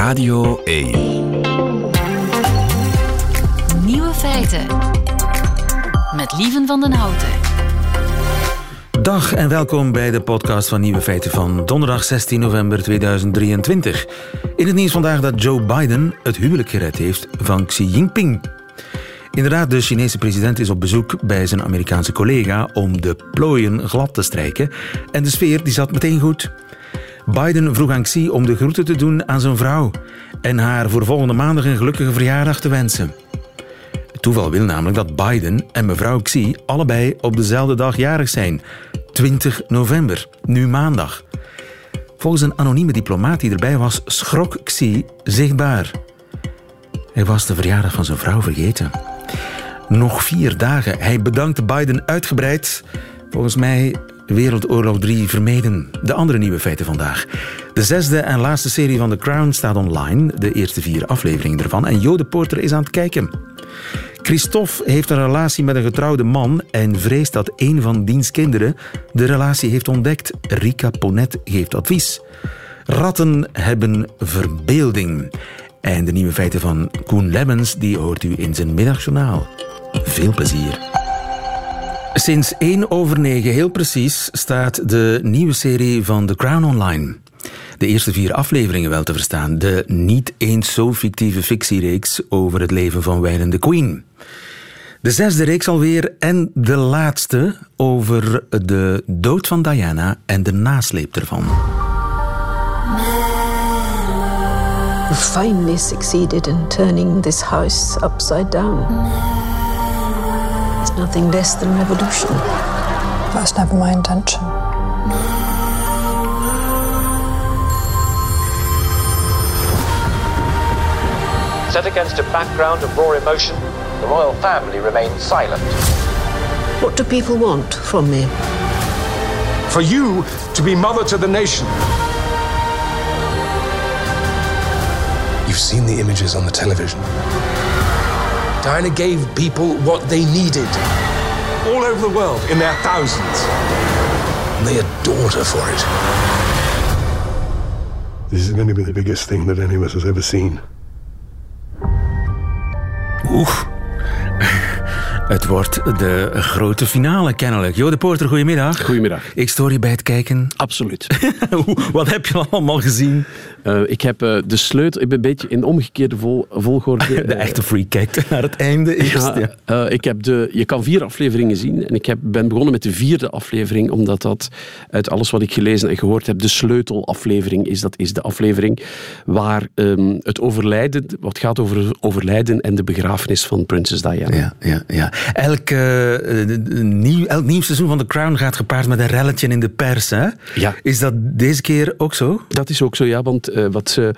Radio 1. Nieuwe feiten. Met Lieven van den Houten. Dag en welkom bij de podcast van Nieuwe Feiten van donderdag 16 november 2023. In het nieuws vandaag dat Joe Biden het huwelijk gered heeft van Xi Jinping. Inderdaad, de Chinese president is op bezoek bij zijn Amerikaanse collega om de plooien glad te strijken. En de sfeer die zat meteen goed. Biden vroeg aan Xi om de groeten te doen aan zijn vrouw en haar voor volgende maandag een gelukkige verjaardag te wensen. Het toeval wil namelijk dat Biden en mevrouw Xi allebei op dezelfde dag jarig zijn. 20 november, nu maandag. Volgens een anonieme diplomaat die erbij was, schrok Xi zichtbaar. Hij was de verjaardag van zijn vrouw vergeten. Nog vier dagen. Hij bedankte Biden uitgebreid. Volgens mij Wereldoorlog 3 vermeden. De andere nieuwe feiten vandaag. De zesde en laatste serie van The Crown staat online. De eerste vier afleveringen ervan. En Jode Porter is aan het kijken. Christophe heeft een relatie met een getrouwde man en vreest dat een van diens kinderen de relatie heeft ontdekt. Rika Ponet geeft advies. Ratten hebben verbeelding. En de nieuwe feiten van Koen Lemmens die hoort u in zijn middagjournaal. Veel plezier. Sinds 1 over 9, heel precies, staat de nieuwe serie van The Crown online. De eerste vier afleveringen wel te verstaan. De niet eens zo fictieve fictiereeks over het leven van Wijlen de Queen. De zesde reeks alweer en de laatste over de dood van Diana en de nasleep ervan. You finally succeeded in turning this house upside down. It's nothing less than revolution. That was never my intention. Set against a background of raw emotion, the royal family remained silent. What do people want from me? For you to be mother to the nation. You've seen the images on the television. Diana gave people what they needed. All over the world, in their thousands. And they adored her for it. This is going to be the biggest thing that any of us has ever seen. Oeh. Het wordt de grote finale, kennelijk. Jo de Porter, goedemiddag. Goedemiddag. Ik stoor je bij het kijken. Absoluut. Wat heb je allemaal gezien? Uh, ik heb uh, de sleutel, ik ben een beetje in omgekeerde vol, volgorde. de uh, echte freak kijkt naar het einde eerst. Ja. ik heb de, je kan vier afleveringen zien en ik heb, ben begonnen met de vierde aflevering, omdat dat uit alles wat ik gelezen en gehoord heb, de sleutelaflevering is. Dat is de aflevering waar um, het overlijden, wat gaat over overlijden en de begrafenis van prinses Diana. Ja, ja, ja. Elk, nieuw, elk nieuw seizoen van The Crown gaat gepaard met een relletje in de pers. Hè? Ja. Is dat deze keer ook zo? Dat is ook zo, ja, want uh, wat ze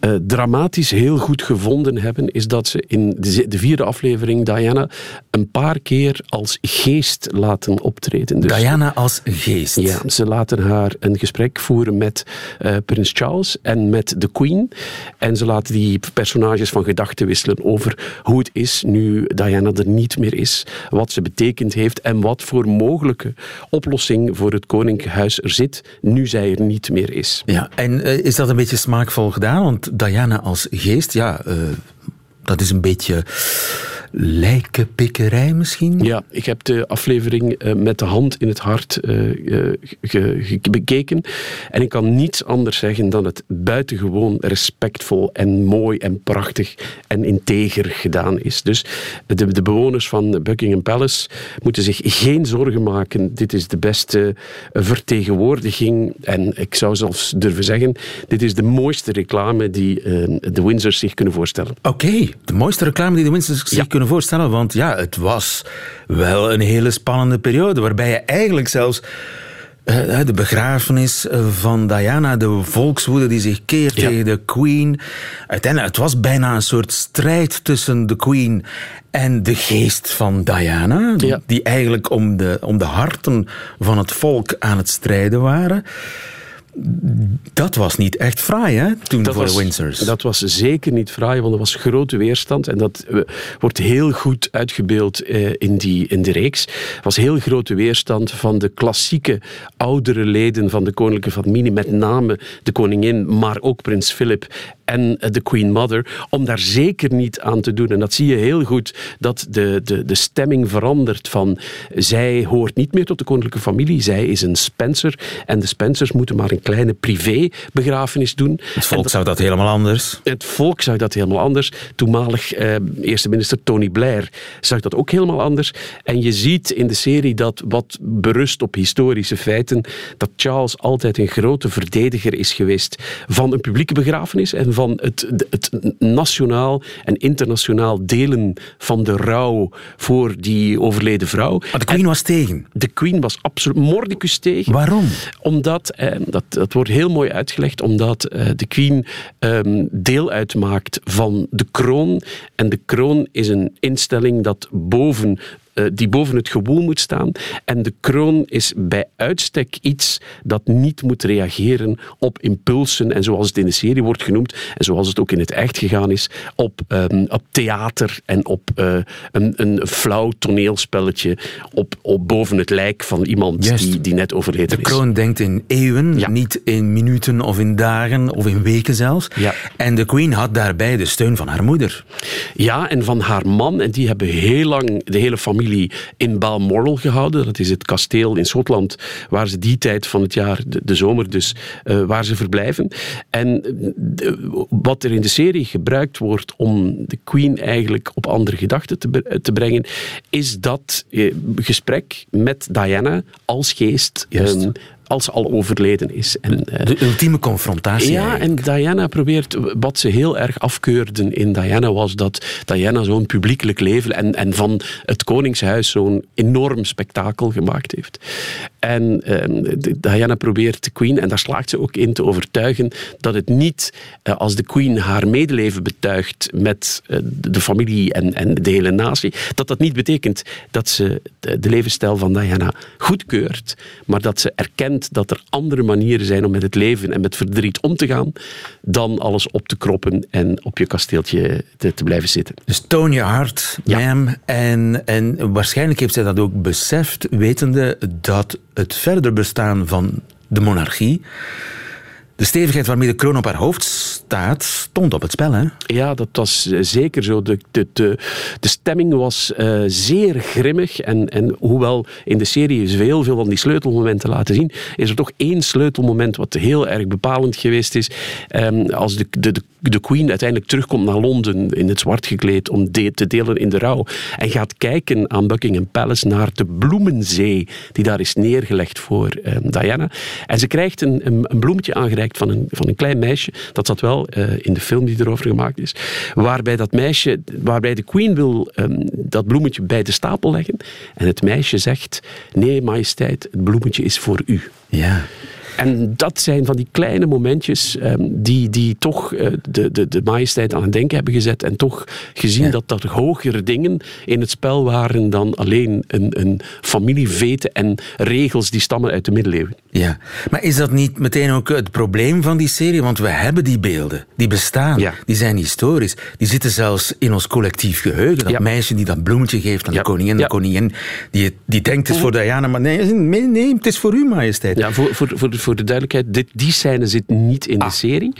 uh, dramatisch heel goed gevonden hebben, is dat ze in de, de, vierde aflevering Diana een paar keer als geest laten optreden. Dus, Diana als geest? Ja, ze laten haar een gesprek voeren met prins Charles en met de Queen. En ze laten die personages van gedachten wisselen over hoe het is nu Diana er niet meer wat ze betekend heeft en wat voor mogelijke oplossing voor het koninkhuis er zit, nu zij er niet meer is. Ja, en is dat een beetje smaakvol gedaan? Want Diana als geest, ja, uh, dat is een beetje lijkenpikkerij misschien? Ja, ik heb de aflevering uh, met de hand in het hart uh, ge, ge, bekeken. En ik kan niets anders zeggen dan het buitengewoon respectvol en mooi en prachtig en integer gedaan is. Dus de, de bewoners van Buckingham Palace moeten zich geen zorgen maken. Dit is de beste vertegenwoordiging. En ik zou zelfs durven zeggen, dit is de mooiste reclame die de Windsors zich kunnen voorstellen. Oké, okay, de mooiste reclame die de Windsors zich ja. kunnen voorstellen. Want ja, het was wel een hele spannende periode. Waarbij je eigenlijk zelfs uh, de begrafenis van Diana, de volkswoede die zich keert ja. tegen de Queen. Uiteindelijk, het was bijna een soort strijd tussen de Queen en de geest van Diana. Ja. Die eigenlijk om de, om de harten van het volk aan het strijden waren. Dat was niet echt fraai, hè, toen Dat voor was, de Windsors. dat was zeker niet fraai, want er was grote weerstand. En dat eh, wordt heel goed uitgebeeld eh, in, die, in de reeks. Er was heel grote weerstand van de klassieke oudere leden van de koninklijke familie. Met name de koningin, maar ook prins Philip en eh, de Queen Mother. Om daar zeker niet aan te doen. En dat zie je heel goed, dat de, de, de stemming verandert van... Zij hoort niet meer tot de koninklijke familie. Zij is een Spencer. En de Spencers moeten maar een kleine privébegrafenis doen. Het volk zou dat helemaal anders. Het volk zag dat helemaal anders. Toenmalig eh, eerste minister Tony Blair zag dat ook helemaal anders. En je ziet in de serie dat wat berust op historische feiten, dat Charles altijd een grote verdediger is geweest van een publieke begrafenis en van het, het nationaal en internationaal delen van de rouw voor die overleden vrouw. Maar de Queen was tegen. De Queen was absoluut mordicus tegen. Waarom? Omdat, eh, dat, dat wordt heel mooi uitgelegd, omdat eh, de Queen ehm, deel uitmaakt van de kroon. En de kroon is een instelling dat boven die boven het gewoel moet staan. En de kroon is bij uitstek iets dat niet moet reageren op impulsen. En zoals het in de serie wordt genoemd, en zoals het ook in het echt gegaan is, op, ehm, op theater en op eh, een, een flauw toneelspelletje op, op boven het lijk van iemand die, die net overleden De is. kroon denkt in eeuwen, Ja. niet in minuten of in dagen of in weken zelfs. Ja. En de Queen had daarbij de steun van haar moeder. Ja, en van haar man. En die hebben heel lang de hele familie in Balmoral gehouden. Dat is het kasteel in Schotland waar ze die tijd van het jaar, de, de zomer dus, eh, waar ze verblijven. En eh, de- wat er in de serie gebruikt wordt om de Queen eigenlijk op andere gedachten te, te brengen, is dat eh, gesprek met Diana als geest. Juist. Als ze al overleden is. En, eh, De ultieme confrontatie. ja, en. Diana probeert, wat ze heel erg afkeurden in Diana was dat Diana zo'n publiekelijk leven en, en van het Koningshuis zo'n enorm spektakel gemaakt heeft. En de- Diana probeert de Queen, en daar slaagt ze ook in te overtuigen, dat het niet eh, als de Queen haar medeleven betuigt met eh, de de familie en, en de hele natie, dat dat niet betekent dat ze de, de levensstijl van Diana goedkeurt, maar dat ze erkent dat er andere manieren zijn om met het leven en met verdriet om te gaan, dan alles op te kroppen en op je kasteeltje te, te blijven zitten. Dus toon je hart, Ja. ma'am. En, en waarschijnlijk heeft zij dat ook beseft, wetende dat het verder bestaan van de monarchie, de stevigheid waarmee de kroon op haar hoofd staat, stond op het spel. Hè? Ja, dat was eh, zeker zo. De, de, de, stemming was eh, zeer grimmig. En, en hoewel in de serie is heel veel van die sleutelmomenten laten zien, is er toch één sleutelmoment wat heel erg bepalend geweest is. Ehm, als de, de, de, de Queen uiteindelijk terugkomt naar Londen in het zwart gekleed om de, te delen in de rouw en gaat kijken aan Buckingham Palace naar de bloemenzee die daar is neergelegd voor ehm, Diana. En ze krijgt een, een, bloemetje aangereikt van een, van een klein meisje. Dat zat wel eh, in de film die erover gemaakt is. Waarbij dat meisje, waarbij de Queen wil ehm, dat bloemetje bij de stapel leggen. En het meisje zegt: Nee, majesteit, het bloemetje is voor u. Ja. En dat zijn van die kleine momentjes ehm, die, die toch eh, de, de, de majesteit aan het denken hebben gezet. En toch gezien Ja. dat er hogere dingen in het spel waren dan alleen een, een familieveten en regels die stammen uit de middeleeuwen. Ja, maar is dat niet meteen ook het probleem van die serie? Want we hebben die beelden, die bestaan, Ja. die zijn historisch. Die zitten zelfs in ons collectief geheugen. Dat Ja. meisje die dat bloemetje geeft aan de koningin. De koningin die, die denkt het is voor Diana, maar nee, nee, nee, het is voor u, majesteit. Ja, voor, voor, voor, voor de duidelijkheid, dit, die scène zit niet in de serie.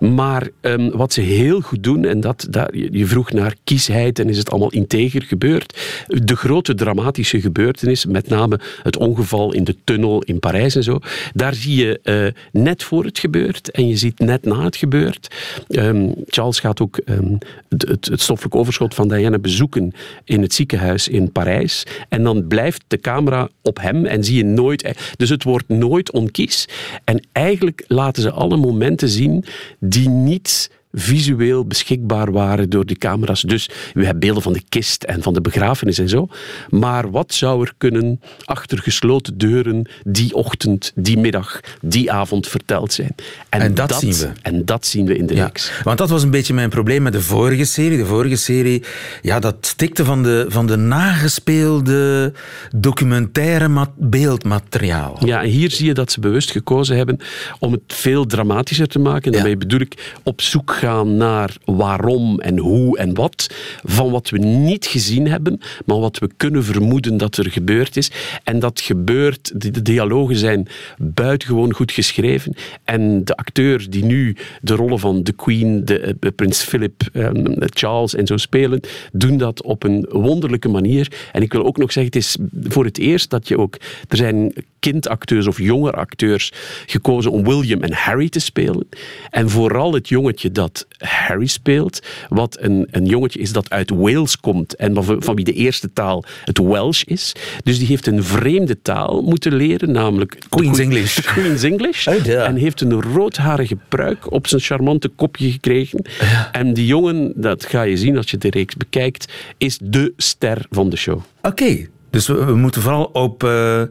Maar ehm, wat ze heel goed doen, en dat, je vroeg naar kiesheid en is het allemaal integer gebeurd. De grote dramatische gebeurtenis, met name het ongeval in de tunnel in Parijs en zo, daar zie je eh, net voor het gebeurt en je ziet net na het gebeurt. Ehm, Charles gaat ook ehm, het, het, het stoffelijk overschot van Diana bezoeken in het ziekenhuis in Parijs. En dan blijft de camera op hem en zie je nooit. eh, Dus het wordt nooit onkies. En eigenlijk laten ze alle momenten zien die niet visueel beschikbaar waren door die camera's. Dus we hebben beelden van de kist en van de begrafenis en zo. Maar wat zou er kunnen achter gesloten deuren die ochtend, die middag, die avond verteld zijn? En dat zien we. En dat zien we in de Ja, reeks. want dat was een beetje mijn probleem met de vorige serie. De vorige serie, ja, dat stikte van de, van de nagespeelde documentaire ma- beeldmateriaal. Ja, en hier zie je dat ze bewust gekozen hebben om het veel dramatischer te maken. Daarmee bedoel ik op zoek gaan naar waarom en hoe en wat. Van wat we niet gezien hebben, maar wat we kunnen vermoeden dat er gebeurd is. En dat gebeurt, de, dialogen zijn buitengewoon goed geschreven. En de acteur die nu de rollen van de Queen, de, eh, Prins Philip, ehm, Charles en zo spelen, doen dat op een wonderlijke manier. En ik wil ook nog zeggen, het is voor het eerst dat je ook... Er zijn kindacteurs of jonge acteurs gekozen om William en Harry te spelen. En vooral het jongetje dat Harry speelt, wat een, een jongetje is dat uit Wales komt en van, van wie de eerste taal het Welsh is. Dus die heeft een vreemde taal moeten leren, namelijk... Queen's Queen- English. Queen's English. Oh. En heeft een roodharige pruik op zijn charmante kopje gekregen. En die jongen, dat ga je zien als je de reeks bekijkt, is de ster van de show. Oké, dus we, we moeten vooral op eh,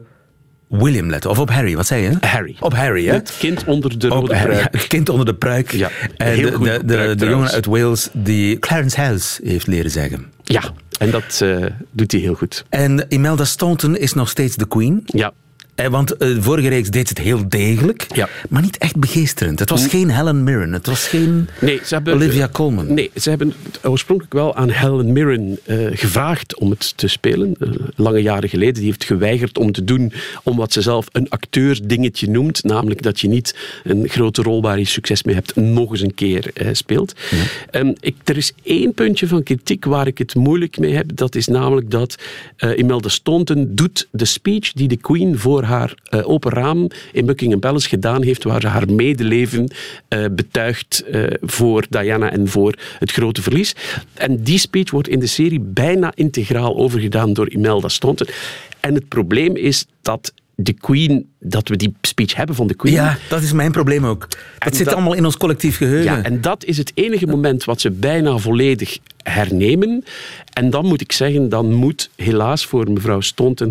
William letten. Of op Harry, wat zei je? Harry. Op Harry, hè? Het kind onder de rode Harry, pruik. ja, kind onder de pruik. Ja, En heel de, goed de, de, jongen uit Wales die Clarence House heeft leren zeggen. Ja, en dat eh, doet hij heel goed. En Imelda Staunton is nog steeds de queen. Ja. Eh, Want eh, de vorige reeks deed het heel degelijk, Ja. maar niet echt begeesterend. Het was geen Helen Mirren, het was geen Nee, ze hebben, Olivia Colman. Nee, ze hebben oorspronkelijk wel aan Helen Mirren eh, gevraagd om het te spelen. eh, lange jaren geleden. Die heeft geweigerd om te doen om wat ze zelf een acteursdingetje noemt. Namelijk dat je niet een grote rol waar je succes mee hebt nog eens een keer eh, speelt. Ehm, ik, er is één puntje van kritiek waar ik het moeilijk mee heb. Dat is namelijk dat eh, Imelda Staunton doet de speech die de Queen voor haar eh, open raam in Buckingham Palace gedaan heeft, waar ze haar medeleven eh, betuigt eh, voor Diana en voor het grote verlies. En die speech wordt in de serie bijna integraal overgedaan door Imelda Staunton. En het probleem is dat de Queen, dat we die speech hebben van de Queen. Ja, dat is mijn probleem ook. Dat En zit dat- allemaal in ons collectief geheugen. Ja, en dat is het enige moment wat ze bijna volledig hernemen. En dan moet ik zeggen, dan moet helaas voor mevrouw Stonten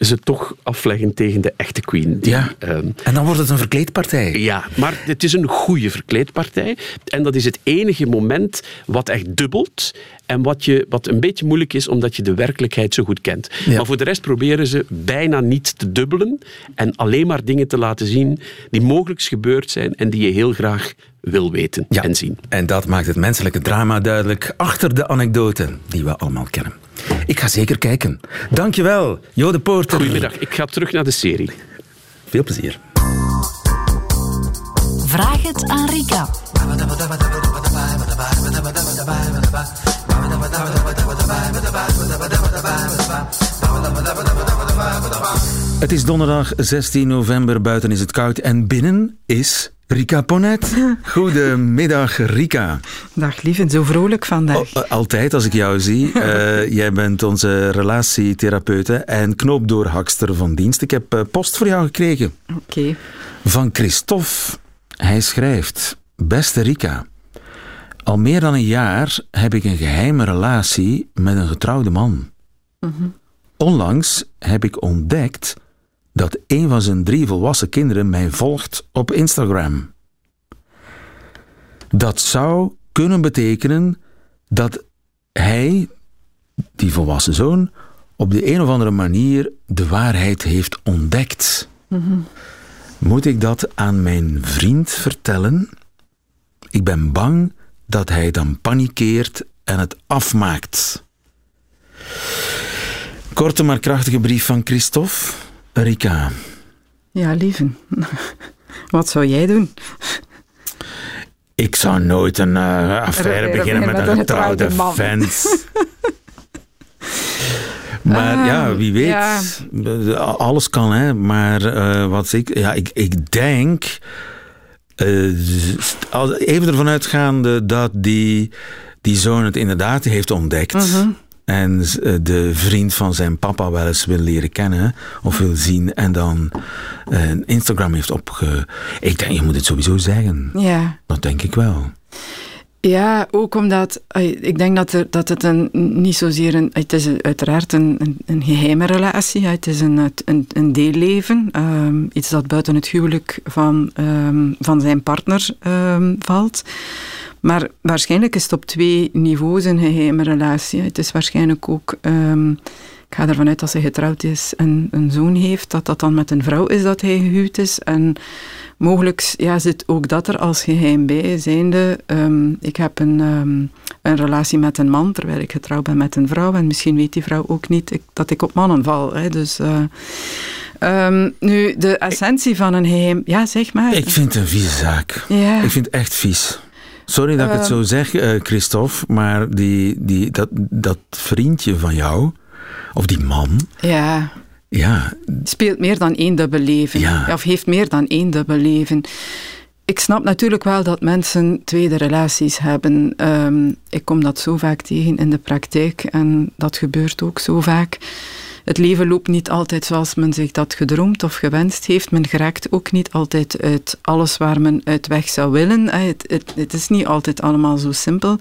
ze toch afleggen tegen de echte queen. Die, Ja. ehm, En dan wordt het een verkleedpartij. ja, maar het is een goede verkleedpartij. En dat is het enige moment wat echt dubbelt. En wat, je, wat een beetje moeilijk is, omdat je de werkelijkheid zo goed kent. Ja. Maar voor de rest proberen ze bijna niet te dubbelen. En alleen maar dingen te laten zien die mogelijk gebeurd zijn en die je heel graag wil weten Ja. en zien. En dat maakt het menselijke drama duidelijk achter de anekdote die we allemaal kennen. Ik ga zeker kijken. Dankjewel, Jode Poorter. Goedemiddag, ik ga terug naar de serie. Veel plezier. Vraag het aan Rika. Het is donderdag 16 november, buiten is het koud en binnen is Rika Ponet. Goedemiddag, Rika. Dag lieve, zo vrolijk vandaag. Oh, eh, altijd als ik jou zie. Eh, jij bent onze relatietherapeute en knoopdoorhakster van dienst. Ik heb eh, post voor jou gekregen Oké. van Christophe. Hij schrijft: Beste Rika, al meer dan een jaar heb ik een geheime relatie met een getrouwde man. Onlangs heb ik ontdekt dat een van zijn drie volwassen kinderen mij volgt op Instagram. Dat zou kunnen betekenen dat hij, die volwassen zoon, op de een of andere manier de waarheid heeft ontdekt. Moet ik dat aan mijn vriend vertellen? Ik ben bang dat hij dan panikeert en het afmaakt. Korte maar krachtige brief van Christophe. Rika, Ja, lieve. Wat zou jij doen? ik zou nooit een eh, affaire beginnen met een getrouwde man. vent. Maar ja, wie weet. ja. Alles kan, hè. Maar eh, wat ik... Ja, ik, ik denk... eh, even ervan uitgaande dat die, die zoon het inderdaad heeft ontdekt... En eh, de vriend van zijn papa wel eens wil leren kennen of wil zien en dan eh, Instagram heeft opge... Ik denk, je moet het sowieso zeggen. Ja. Dat denk ik wel. Ja, ook omdat ik denk dat, er, dat het een, niet zozeer een. Het is uiteraard een, een, een geheime relatie. Het is een, een, een deelleven. Um, iets dat buiten het huwelijk van, um, van zijn partner um, valt. Maar waarschijnlijk is het op twee niveaus een geheime relatie. Het is waarschijnlijk ook. ik ga ervan uit dat hij getrouwd is en een zoon heeft, dat dat dan met een vrouw is dat hij gehuwd is. En Mogelijk ja, zit ook dat er als geheim bij, zijnde um, ik heb een, um, een relatie met een man terwijl ik getrouwd ben met een vrouw en misschien weet die vrouw ook niet ik, dat ik op mannen val. Hè, dus... Uh, Um, nu, de essentie van een geheim... Ja, zeg maar. Ik vind het een vieze zaak. Ja. Ik vind het echt vies. Sorry dat ik het zo zeg, uh, Christophe, maar die, die, dat, dat vriendje van jou, of die man... Ja ja. speelt meer dan één dubbel leven. Ja. Of heeft meer dan één dubbel leven. Ik snap natuurlijk wel dat mensen tweede relaties hebben. Um, ik kom dat zo vaak tegen in de praktijk en dat gebeurt ook zo vaak het leven loopt niet altijd zoals men zich dat gedroomd of gewenst heeft. Men geraakt ook niet altijd uit alles waar men uit weg zou willen. Eh, het, het, is niet altijd allemaal zo simpel.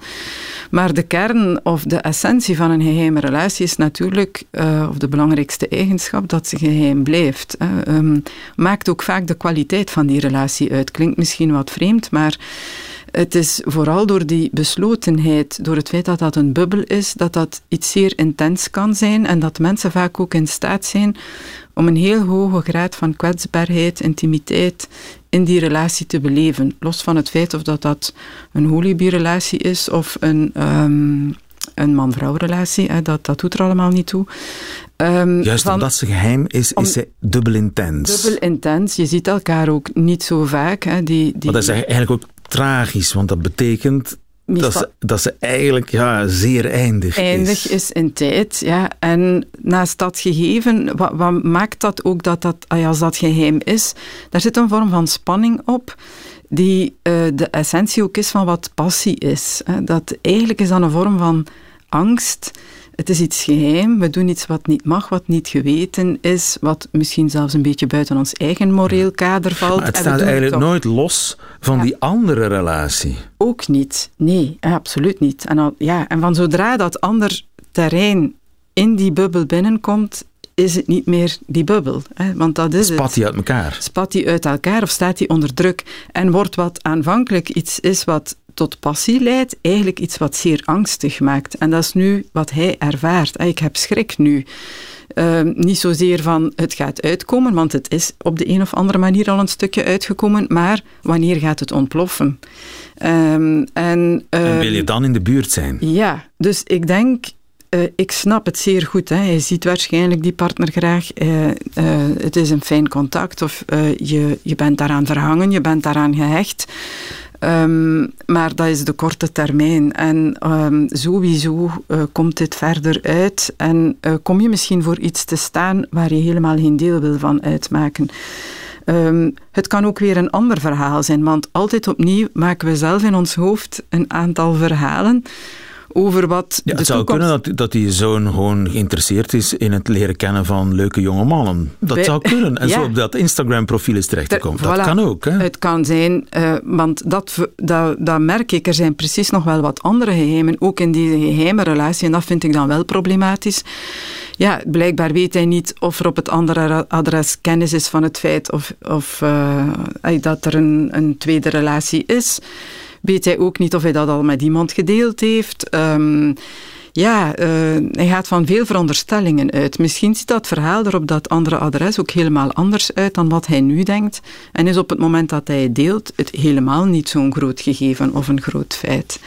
Maar de kern of de essentie van een geheime relatie is natuurlijk, uh, of de belangrijkste eigenschap, dat ze geheim blijft. Um, maakt ook vaak de kwaliteit van die relatie uit. Klinkt misschien wat vreemd, maar het is vooral door die beslotenheid, door het feit dat dat een bubbel is, dat dat iets zeer intens kan zijn en dat mensen vaak ook in staat zijn om een heel hoge graad van kwetsbaarheid, intimiteit in die relatie te beleven. Los van het feit of dat, dat een holibierrelatie is of een, um, een man-vrouw relatie, dat, dat doet er allemaal niet toe. Um, Juist van, omdat ze geheim is, is ze dubbel intens. Dubbel intens. Je ziet elkaar ook niet zo vaak. Hè. Die, die, maar dat is eigenlijk ook tragisch, want dat betekent dat ze, dat ze eigenlijk ja, zeer eindig, eindig is. in tijd, ja. En naast dat gegeven, wat, wat maakt dat ook dat dat, ah als dat geheim is, daar zit een vorm van spanning op die uh, de essentie ook is van wat passie is. Hè. Dat eigenlijk is dat een vorm van angst het is iets geheim, we doen iets wat niet mag, wat niet geweten is, wat misschien zelfs een beetje buiten ons eigen moreel kader valt. Maar het staat eigenlijk nooit los van die andere relatie. Ook niet, nee, absoluut niet. En, al, ja, en van zodra dat ander terrein in die bubbel binnenkomt, is het niet meer die bubbel. Hè? Want dat is Spat hij uit elkaar? Spat hij uit elkaar of staat hij onder druk? En wordt wat aanvankelijk iets is wat tot passie leidt, eigenlijk iets wat zeer angstig maakt. En dat is nu wat hij ervaart. Ah, ik heb schrik nu. Uh, niet zozeer van het gaat uitkomen, want het is op de een of andere manier al een stukje uitgekomen, maar wanneer gaat het ontploffen? Um, en, uh, en, wil je dan in de buurt zijn? Ja, dus ik denk, uh, ik snap het zeer goed. Hè. Hij ziet waarschijnlijk die partner graag. Uh, uh, het is een fijn contact of je, je bent daaraan verhangen, je bent daaraan gehecht. Um, maar dat is de korte termijn. En um, sowieso uh, komt dit verder uit en uh, kom je misschien voor iets te staan waar je helemaal geen deel wil van uitmaken. Um, het kan ook weer een ander verhaal zijn, want altijd opnieuw maken we zelf in ons hoofd een aantal verhalen over wat ja, Het zou kunnen dat, dat die zoon gewoon geïnteresseerd is in het leren kennen van leuke jonge mannen. Dat zou kunnen. En zo op dat Instagram-profiel is terechtgekomen. Dat kan ook. Hè? Het kan zijn, uh, want dat, dat, dat merk ik. Er zijn precies nog wel wat andere geheimen, ook in die geheime relatie. En dat vind ik dan wel problematisch. Ja, blijkbaar weet hij niet of er op het andere adres kennis is van het feit of, of uh, dat er een, een tweede relatie is weet hij ook niet of hij dat al met iemand gedeeld heeft. Um, ja, uh, hij gaat van veel veronderstellingen uit. Misschien ziet dat verhaal er op dat andere adres ook helemaal anders uit dan wat hij nu denkt. En is op het moment dat hij het deelt het helemaal niet zo'n groot gegeven of een groot feit.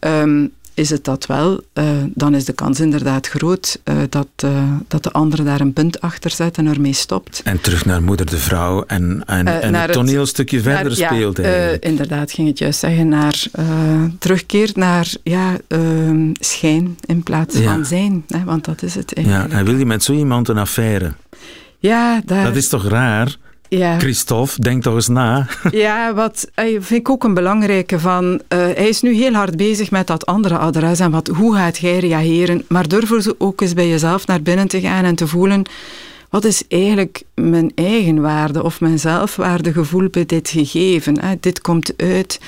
Ja. Um, is het dat wel, uh, dan is de kans inderdaad groot uh, dat, uh, dat de andere daar een punt achter zet en ermee stopt. En terug naar moeder de vrouw en, en, en het toneelstukje verder naar, speelt. Ja, inderdaad, ging het juist zeggen, naar terugkeer naar ja, ehm, schijn in plaats van zijn. Hè, want dat is het eigenlijk. Ja, en wil je met zo iemand een affaire? Ja, daar... Dat is toch raar? Ja. Christophe, denk toch eens na. Ja, wat eh, vind ik ook een belangrijke van. Uh, hij is nu heel hard bezig met dat andere adres en wat, hoe gaat jij reageren? Maar durf ook eens bij jezelf naar binnen te gaan en te voelen. Wat is eigenlijk mijn eigen waarde of mijn zelfwaardegevoel bij dit gegeven? Dit komt uit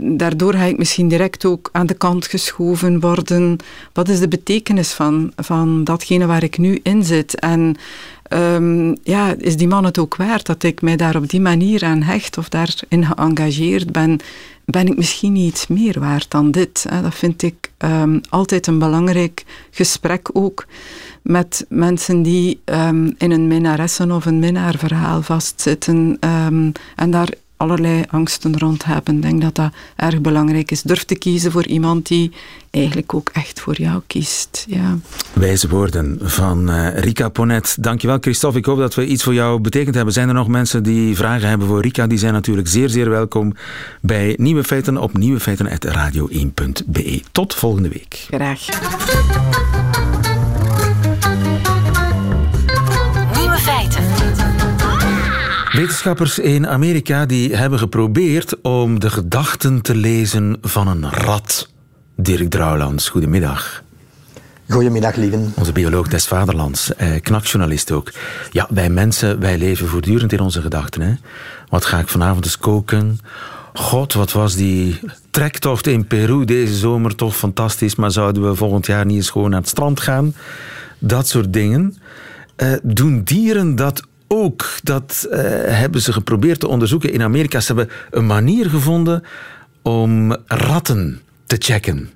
daardoor ga ik misschien direct ook aan de kant geschoven worden. Wat is de betekenis van, van datgene waar ik nu in zit? En um, ja, is die man het ook waard dat ik mij daar op die manier aan hecht of daarin geëngageerd ben? Ben ik misschien iets meer waard dan dit? Hè? Dat vind ik um, altijd een belangrijk gesprek ook met mensen die um, in een minnaressen- of een minnaarverhaal vastzitten en daar allerlei angsten rond hebben. Ik denk dat dat erg belangrijk is. Durf te kiezen voor iemand die eigenlijk ook echt voor jou kiest. Ja. Wijze woorden van uh, Rika Ponet. Dankjewel Christophe. Ik hoop dat we iets voor jou betekend hebben. Zijn er nog mensen die vragen hebben voor Rika? Die zijn natuurlijk zeer, zeer welkom bij Nieuwe Feiten op nieuwefeiten.radio1.be. Tot volgende week. Graag. Wetenschappers in Amerika die hebben geprobeerd om de gedachten te lezen van een rat. Dirk Drouwlands, goedemiddag. Goedemiddag, lieven. Onze bioloog des vaderlands, eh, knakjournalist ook. Ja, wij mensen, wij leven voortdurend in onze gedachten. Hè? Wat ga ik vanavond eens koken? God, wat was die trektocht in Peru deze zomer toch fantastisch, maar zouden we volgend jaar niet eens gewoon naar het strand gaan? Dat soort dingen. Uh, doen dieren dat ook. Dat uh, hebben ze geprobeerd te onderzoeken in Amerika. Ze hebben een manier gevonden om ratten te checken.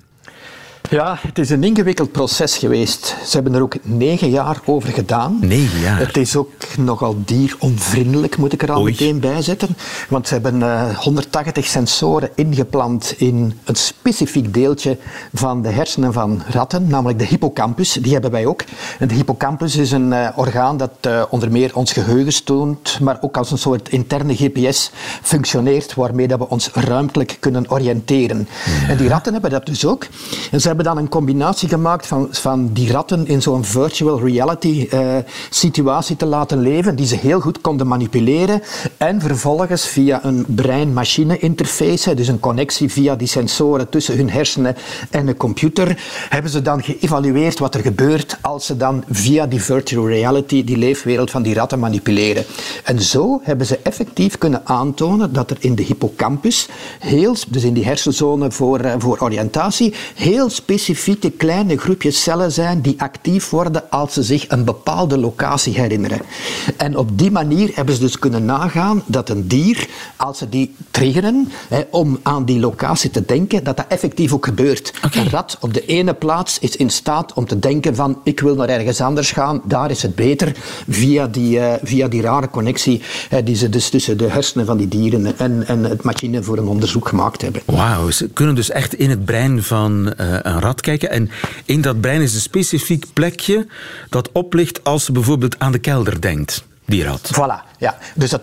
Ja, het is een ingewikkeld proces geweest. Ze hebben er ook negen jaar over gedaan. Negen jaar? Het is ook nogal dieronvriendelijk, moet ik er al meteen bij zetten. Want ze hebben uh, eh, 180 sensoren ingeplant in een specifiek deeltje van de hersenen van ratten, namelijk de hippocampus. Die hebben wij ook. En de hippocampus is een uh, orgaan dat uh, onder meer ons geheugen toont, maar ook als een soort interne GPS functioneert, waarmee dat we ons ruimtelijk kunnen oriënteren. Ja. En die ratten hebben dat dus ook. En ze hebben dan een combinatie gemaakt van, van die ratten in zo'n virtual reality uh, situatie te laten leven, die ze heel goed konden manipuleren. En vervolgens via een brein-machine interface, dus een connectie via die sensoren tussen hun hersenen en de computer, hebben ze dan geëvalueerd wat er gebeurt als ze dan via die virtual reality die leefwereld van die ratten manipuleren. En zo hebben ze effectief kunnen aantonen dat er in de hippocampus, heel, dus in die hersenzone voor, uh, voor oriëntatie, heel specifieke kleine groepjes cellen zijn die actief worden als ze zich een bepaalde locatie herinneren. En op die manier hebben ze dus kunnen nagaan dat een dier, als ze die triggeren hè, om aan die locatie te denken, dat dat effectief ook gebeurt. Okay. Een rat op de ene plaats is in staat om te denken van ik wil naar ergens anders gaan, daar is het beter, via die, uh, via die rare connectie uh, die ze dus tussen de hersenen van die dieren en, en het machine voor een onderzoek gemaakt hebben. Wauw, ze kunnen dus echt in het brein van uh, een kijken. En in dat brein is een specifiek plekje dat oplicht als ze bijvoorbeeld aan de kelder denkt, die rat. Voilà. Ja, dus dat,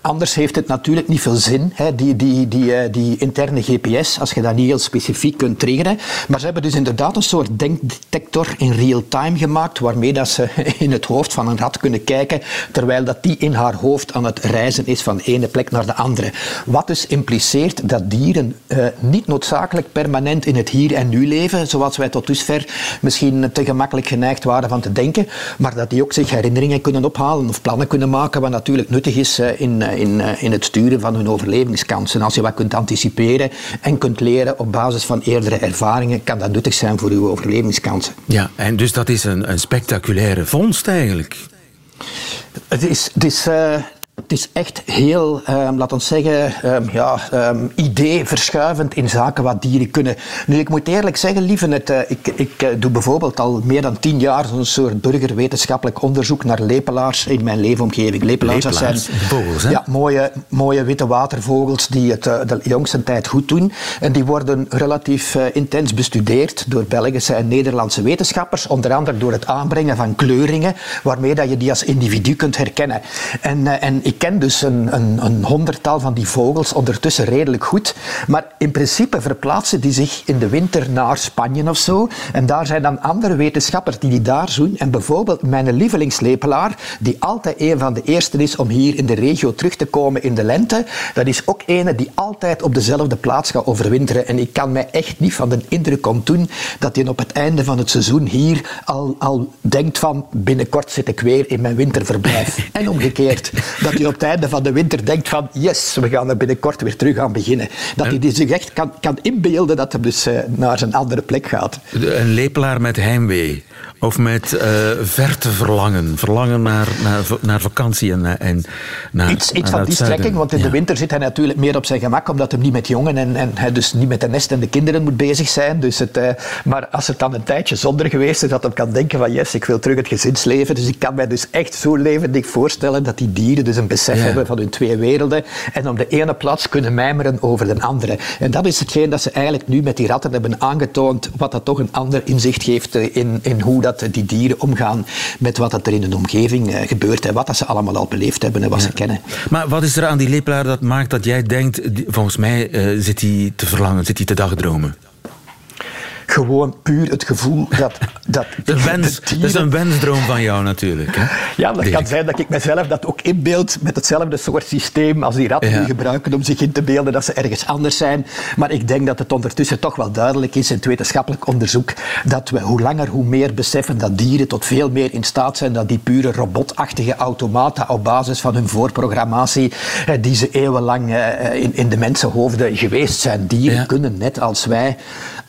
anders heeft het natuurlijk niet veel zin, hè, die, die, die, eh, die interne GPS, als je dat niet heel specifiek kunt triggeren. Maar ze hebben dus inderdaad een soort denkdetector in real time gemaakt, waarmee dat ze in het hoofd van een rat kunnen kijken, terwijl dat die in haar hoofd aan het reizen is van de ene plek naar de andere. Wat dus impliceert dat dieren uh, niet noodzakelijk permanent in het hier en nu leven, zoals wij tot dusver misschien te gemakkelijk geneigd waren van te denken, maar dat die ook zich herinneringen kunnen ophalen of plannen kunnen maken, wat natuurlijk nuttig is eh, in, eh, in, eh, in het sturen van hun overlevingskansen. Als je wat kunt anticiperen en kunt leren op basis van eerdere ervaringen, kan dat nuttig zijn voor uw overlevingskansen. Ja, en dus dat is een, een spectaculaire vondst eigenlijk. Het is, het is uh, het is echt heel, um, laat ons zeggen, um, ja, um, idee verschuivend in zaken wat dieren kunnen. Nu, ik moet eerlijk zeggen, lieve, het, uh, ik, ik uh, doe bijvoorbeeld al meer dan tien jaar zo'n soort burgerwetenschappelijk onderzoek naar lepelaars in mijn leefomgeving. Lepelaars, lepelaars zijn vogels, hè? Ja, mooie, mooie witte watervogels die het uh, de jongste tijd goed doen. En die worden relatief intens bestudeerd door Belgische en Nederlandse wetenschappers, onder andere door het aanbrengen van kleuringen, waarmee dat je die als individu kunt herkennen. En, en ik ken dus een, een, een, honderdtal van die vogels ondertussen redelijk goed. Maar in principe verplaatsen die zich in de winter naar Spanje of zo. En daar zijn dan andere wetenschappers die die daar doen. En bijvoorbeeld mijn lievelingslepelaar, die altijd een van de eerste is om hier in de regio terug te komen in de lente. Dat is ook een die altijd op dezelfde plaats gaat overwinteren. En ik kan mij echt niet van de indruk ontdoen dat hij op het einde van het seizoen hier al, al denkt van binnenkort zit ik weer in mijn winterverblijf. en omgekeerd. Dat die op het einde van de winter denkt van yes, we gaan er binnenkort weer terug aan beginnen. Dat hij zich echt kan, kan inbeelden dat hij dus uh, naar zijn andere plek gaat. Een lepelaar met heimwee. Of met uh, verte verlangen. Verlangen naar, naar, naar vakantie en, en naar Iets, iets van die strekking, want in ja. de winter zit hij natuurlijk meer op zijn gemak, omdat hij niet met jongen en, en hij dus niet met de nest en de kinderen moet bezig zijn. Dus het, uh, maar als het dan een tijdje zonder geweest is, dat hij kan denken van yes, ik wil terug het gezinsleven. Dus ik kan mij dus echt zo levendig voorstellen dat die dieren dus een besef ja. hebben van hun twee werelden en op de ene plaats kunnen mijmeren over de andere. En dat is hetgeen dat ze eigenlijk nu met die ratten hebben aangetoond, wat dat toch een ander inzicht geeft in, in hoe dat dat die dieren omgaan met wat er in hun omgeving uh, gebeurt en wat dat ze allemaal al beleefd hebben en wat ja. ze kennen. Maar wat is er aan die lepelaar dat maakt dat jij denkt, volgens mij uh, zit hij te verlangen, zit hij te dagdromen? Gewoon puur het gevoel dat... dat de wens, dieren... Dat is een wensdroom van jou natuurlijk. Hè? Ja, dat Dirk. kan zijn dat ik mezelf dat ook inbeeld met hetzelfde soort systeem als die ratten ja. gebruiken om zich in te beelden dat ze ergens anders zijn. Maar ik denk dat het ondertussen toch wel duidelijk is in het wetenschappelijk onderzoek dat we hoe langer hoe meer beseffen dat dieren tot veel meer in staat zijn dan die pure robotachtige automaten op basis van hun voorprogrammatie die ze eeuwenlang in, in de mensenhoofden geweest zijn. Dieren ja. kunnen net als wij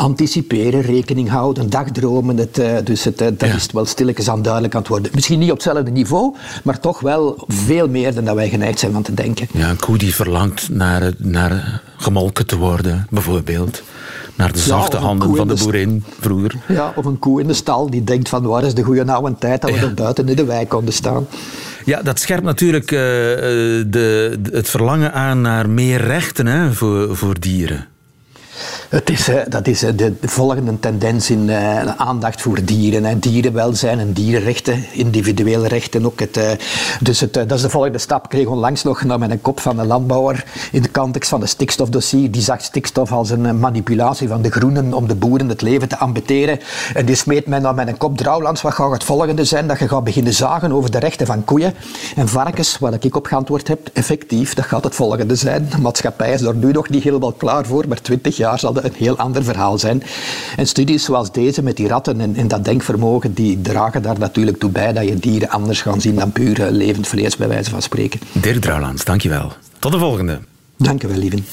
anticiperen, rekening houden, dagdromen. Het, uh, dus het, uh, dat ja. is wel stilletjes aan duidelijk aan het worden. Misschien niet op hetzelfde niveau, maar toch wel veel meer dan dat wij geneigd zijn van te denken. Ja, een koe die verlangt naar, naar gemolken te worden, bijvoorbeeld. Naar de zachte ja, handen van de boerin vroeger. Ja, of een koe in de stal die denkt van waar is de goede oude tijd dat we er buiten in de wei konden staan. Ja, dat scherpt natuurlijk uh, de, het verlangen aan naar meer rechten hè, voor, voor dieren. Het is, dat is de volgende tendens in uh, aandacht voor dieren. Hè. Dierenwelzijn en dierenrechten, individuele rechten ook. Het, uh, dus het, uh, dat is de volgende stap. Ik kreeg onlangs nog naar mijn kop van een landbouwer in de context van de stikstofdossier. Die zag stikstof als een manipulatie van de groenen om de boeren het leven te ambeteren. En die smeet mij naar mijn kop. Drouwlands, wat gaat het volgende zijn? Dat je gaat beginnen zagen over de rechten van koeien en varkens. Waar ik op geantwoord heb, effectief, dat gaat het volgende zijn. De maatschappij is er nu nog niet helemaal klaar voor, maar twintig jaar zal een heel ander verhaal zijn. En studies zoals deze met die ratten en, en, dat denkvermogen, die dragen daar natuurlijk toe bij dat je dieren anders gaan zien dan puur levend vlees, bij wijze van spreken. Dirk Drouwlands, dankjewel. Tot de volgende. Dank u wel, lieven.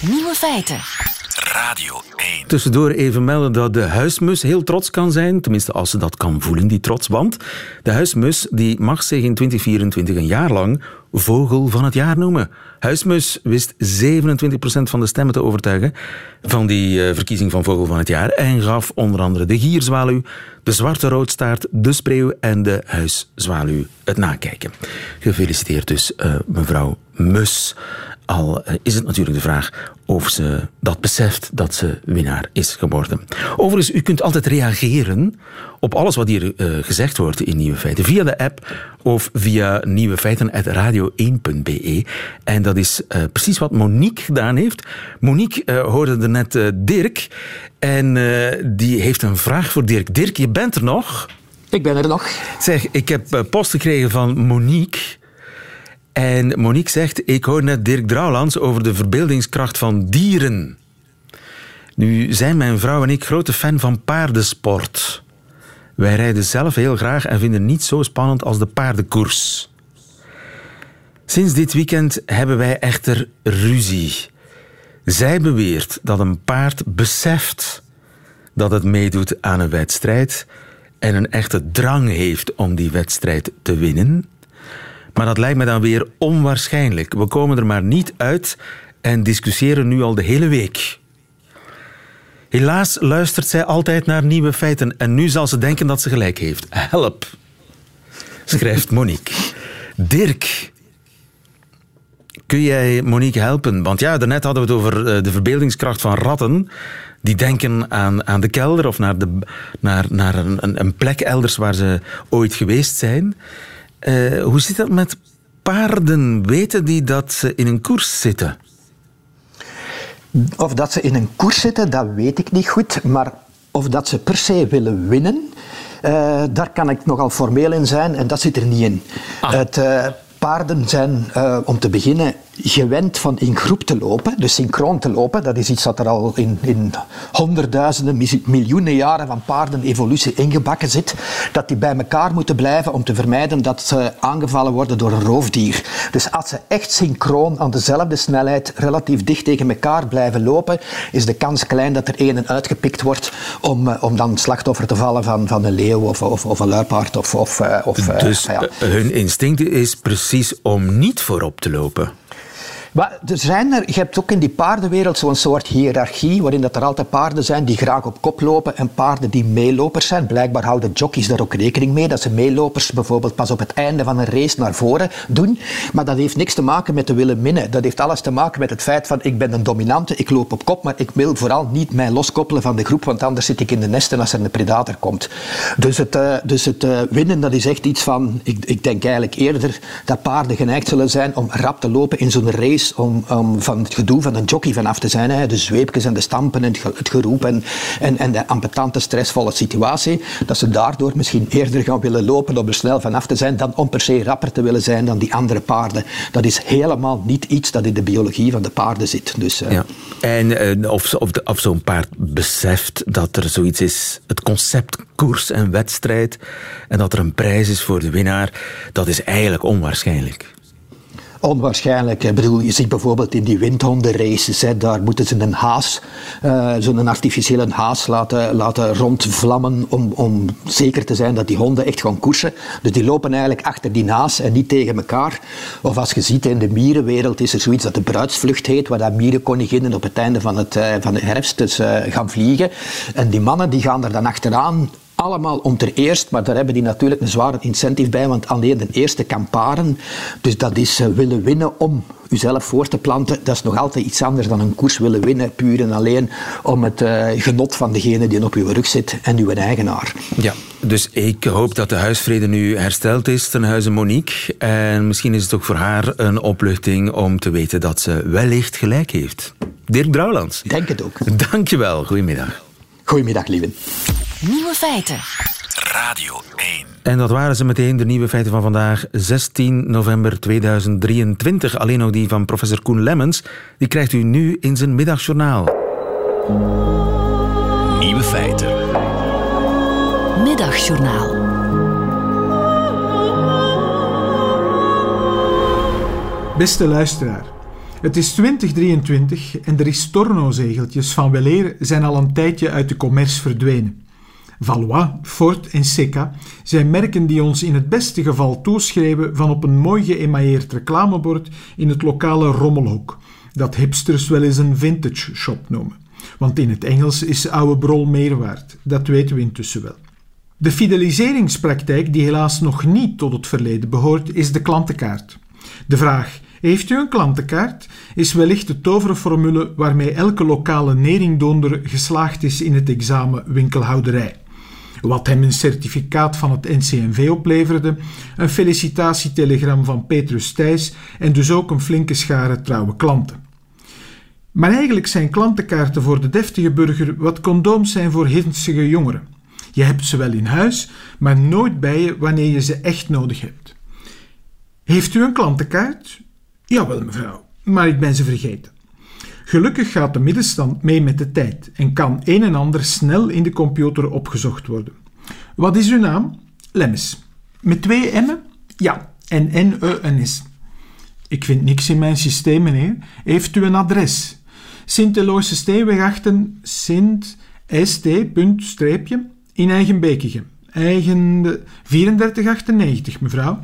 Nieuwe feiten. Radio 1. Tussendoor even melden dat de huismus heel trots kan zijn. Tenminste, als ze dat kan voelen, die trots. Want de huismus die mag zich in 2024 een jaar lang vogel van het jaar noemen. Huismus wist 27% van de stemmen te overtuigen van die uh, verkiezing van vogel van het jaar en gaf onder andere de gierzwaluw, de zwarte roodstaart, de spreeuw en de huiszwaluw het nakijken. Gefeliciteerd dus, uh, mevrouw Mus. Al uh, is het natuurlijk de vraag of ze dat beseft dat ze winnaar is geworden. Overigens, u kunt altijd reageren op alles wat hier uh, gezegd wordt in Nieuwe Feiten via de app of via nieuwefeiten.radio1.be. En dat is uh, precies wat Monique gedaan heeft. Monique uh, hoorde er net Dirk en die heeft een vraag voor Dirk. Dirk, je bent er nog? Ik ben er nog. Zeg, ik heb post gekregen van Monique. En Monique zegt, ik hoor net Dirk Drouwlands over de verbeeldingskracht van dieren. Nu zijn mijn vrouw en ik grote fan van paardensport. Wij rijden zelf heel graag en vinden niet zo spannend als de paardenkoers. Sinds dit weekend hebben wij echter ruzie. Zij beweert dat een paard beseft dat het meedoet aan een wedstrijd en een echte drang heeft om die wedstrijd te winnen. Maar dat lijkt me dan weer onwaarschijnlijk. We komen er maar niet uit en discussiëren nu al de hele week. Helaas luistert zij altijd naar nieuwe feiten en nu zal ze denken dat ze gelijk heeft. Help, schrijft Monique. Dirk, kun jij Monique helpen? Want ja, daarnet hadden we het over de verbeeldingskracht van ratten. Die denken aan, aan de kelder of naar, de, naar, naar een, een plek elders waar ze ooit geweest zijn. Uh, hoe zit dat met paarden? Weten die dat ze in een koers zitten? Of dat ze in een koers zitten, dat weet ik niet goed. Maar of dat ze per se willen winnen, uh, daar kan ik nogal formeel in zijn en dat zit er niet in. Ah. Het, uh, paarden zijn, om te beginnen, gewend van in groep te lopen, dus synchroon te lopen. Dat is iets dat er al in, in honderdduizenden, miljoenen jaren van paardenevolutie ingebakken zit. Dat die bij elkaar moeten blijven om te vermijden dat ze aangevallen worden door een roofdier. Dus als ze echt synchroon aan dezelfde snelheid relatief dicht tegen elkaar blijven lopen, is de kans klein dat er een uitgepikt wordt om, eh, om dan slachtoffer te vallen van, van een leeuw of, of, of een luipaard. Of, of, eh, of, dus ja. hun instinct is precies om niet voorop te lopen. Maar er zijn er, je hebt ook in die paardenwereld zo'n soort hiërarchie, waarin dat er altijd paarden zijn die graag op kop lopen en paarden die meelopers zijn. Blijkbaar houden jockeys daar ook rekening mee, dat ze meelopers bijvoorbeeld pas op het einde van een race naar voren doen. Maar dat heeft niks te maken met te willen minnen. Dat heeft alles te maken met het feit van ik ben een dominante, ik loop op kop, maar ik wil vooral niet mij loskoppelen van de groep, want anders zit ik in de nesten als er een predator komt. Dus het, uh, dus het uh, winnen, dat is echt iets van, ik, ik denk eigenlijk eerder dat paarden geneigd zullen zijn om rap te lopen in zo'n race om, om van het gedoe van een jockey vanaf te zijn. Hè. De zweepjes en de stampen en het geroep en, en, en de ambetante, stressvolle situatie. Dat ze daardoor misschien eerder gaan willen lopen om er snel vanaf te zijn dan om per se rapper te willen zijn dan die andere paarden. Dat is helemaal niet iets dat in de biologie van de paarden zit. Dus, uh... ja. En uh, of, of, of zo'n paard beseft dat er zoiets is, het concept koers en wedstrijd, en dat er een prijs is voor de winnaar, dat is eigenlijk onwaarschijnlijk. Onwaarschijnlijk. Ik bedoel, je ziet bijvoorbeeld in die windhondenraces, hè, daar moeten ze een haas, uh, zo'n artificiële haas laten, laten rondvlammen om, om zeker te zijn dat die honden echt gaan koersen. Dus die lopen eigenlijk achter die haas en niet tegen elkaar. Of als je ziet in de mierenwereld is er zoiets dat de bruidsvlucht heet, waar dat mierenkoninginnen op het einde van, het, uh, van de herfst dus, uh, gaan vliegen. En die mannen die gaan er dan achteraan allemaal om ter eerst, maar daar hebben die natuurlijk een zware incentive bij, want alleen de eerste kan paren. Dus dat is uh, willen winnen om uzelf voor te planten. Dat is nog altijd iets anders dan een koers willen winnen, puur en alleen om het uh, genot van degene die op uw rug zit en uw eigenaar. Ja, dus ik hoop dat de huisvrede nu hersteld is ten huize Monique. En misschien is het ook voor haar een opluchting om te weten dat ze wellicht gelijk heeft. Dirk Brouwlands. Denk het ook. Dankjewel. Goedemiddag. Goedemiddag, lieve. Nieuwe feiten. Radio 1. En dat waren ze meteen, de nieuwe feiten van vandaag, 16 november 2023. Alleen nog die van professor Koen Lemmens. Die krijgt u nu in zijn middagjournaal. Nieuwe feiten. Middagjournaal. Beste luisteraar. Het is 2023 en de Ristorno-zegeltjes van Weleer zijn al een tijdje uit de commerce verdwenen. Valois, Ford en Seca zijn merken die ons in het beste geval toeschrijven van op een mooi geëmailleerd reclamebord in het lokale rommelhoek, dat hipsters wel eens een vintage shop noemen. Want in het Engels is oude brol meer waard, dat weten we intussen wel. De fideliseringspraktijk die helaas nog niet tot het verleden behoort, is de klantenkaart. De vraag heeft u een klantenkaart? Is wellicht de toverformule waarmee elke lokale neringdonder geslaagd is in het examen winkelhouderij. Wat hem een certificaat van het NCNV opleverde, een felicitatietelegram van Petrus Thijs en dus ook een flinke schare trouwe klanten. Maar eigenlijk zijn klantenkaarten voor de deftige burger wat condooms zijn voor hitsige jongeren. Je hebt ze wel in huis, maar nooit bij je wanneer je ze echt nodig hebt. Heeft u een klantenkaart? Jawel, mevrouw, maar ik ben ze vergeten. Gelukkig gaat de middenstand mee met de tijd en kan een en ander snel in de computer opgezocht worden. Wat is uw naam? Lemmes. Met twee M'en? Ja, en N-E-N-S. Ik vind niks in mijn systeem, meneer. Heeft u een adres? Sint-Eloise Steenweg 8, Sint St. in Eigenbekige. Eigen 3498, mevrouw.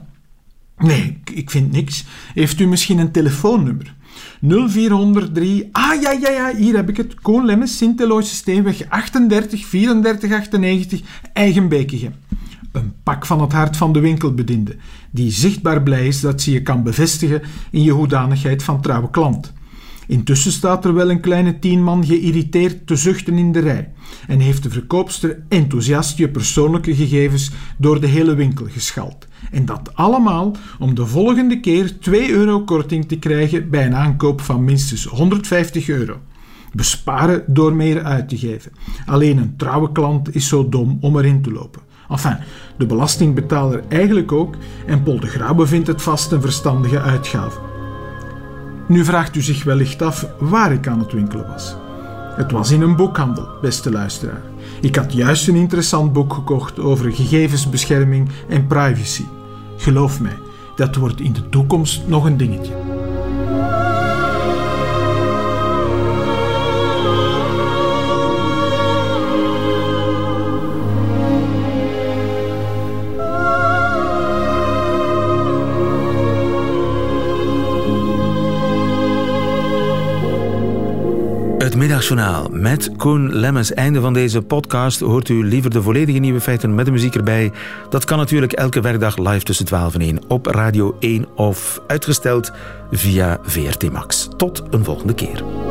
Nee, ik vind niks. Heeft u misschien een telefoonnummer? 0403. Ah ja, ja, ja, hier heb ik het. Koon Lemmes, Sint-Eloise Steenweg 38 34 98, Eigenbekige. Een pak van het hart van de winkelbediende, die zichtbaar blij is dat ze je kan bevestigen in je hoedanigheid van trouwe klant. Intussen staat er wel een kleine tien man geïrriteerd te zuchten in de rij en heeft de verkoopster enthousiast je persoonlijke gegevens door de hele winkel geschald. En dat allemaal om de volgende keer 2 euro korting te krijgen bij een aankoop van minstens 150 euro. Besparen door meer uit te geven. Alleen een trouwe klant is zo dom om erin te lopen. Enfin, de belastingbetaler eigenlijk ook en Paul de Grauwe vindt het vast een verstandige uitgave. Nu vraagt u zich wellicht af waar ik aan het winkelen was. Het was in een boekhandel, beste luisteraar. Ik had juist een interessant boek gekocht over gegevensbescherming en privacy. Geloof mij, dat wordt in de toekomst nog een dingetje. Middagjournaal met Koen Lemmens. Einde van deze podcast. Hoort u liever de volledige nieuwe feiten met de muziek erbij? Dat kan natuurlijk elke werkdag live tussen 12 en 1 op Radio 1 of uitgesteld via VRT Max. Tot een volgende keer.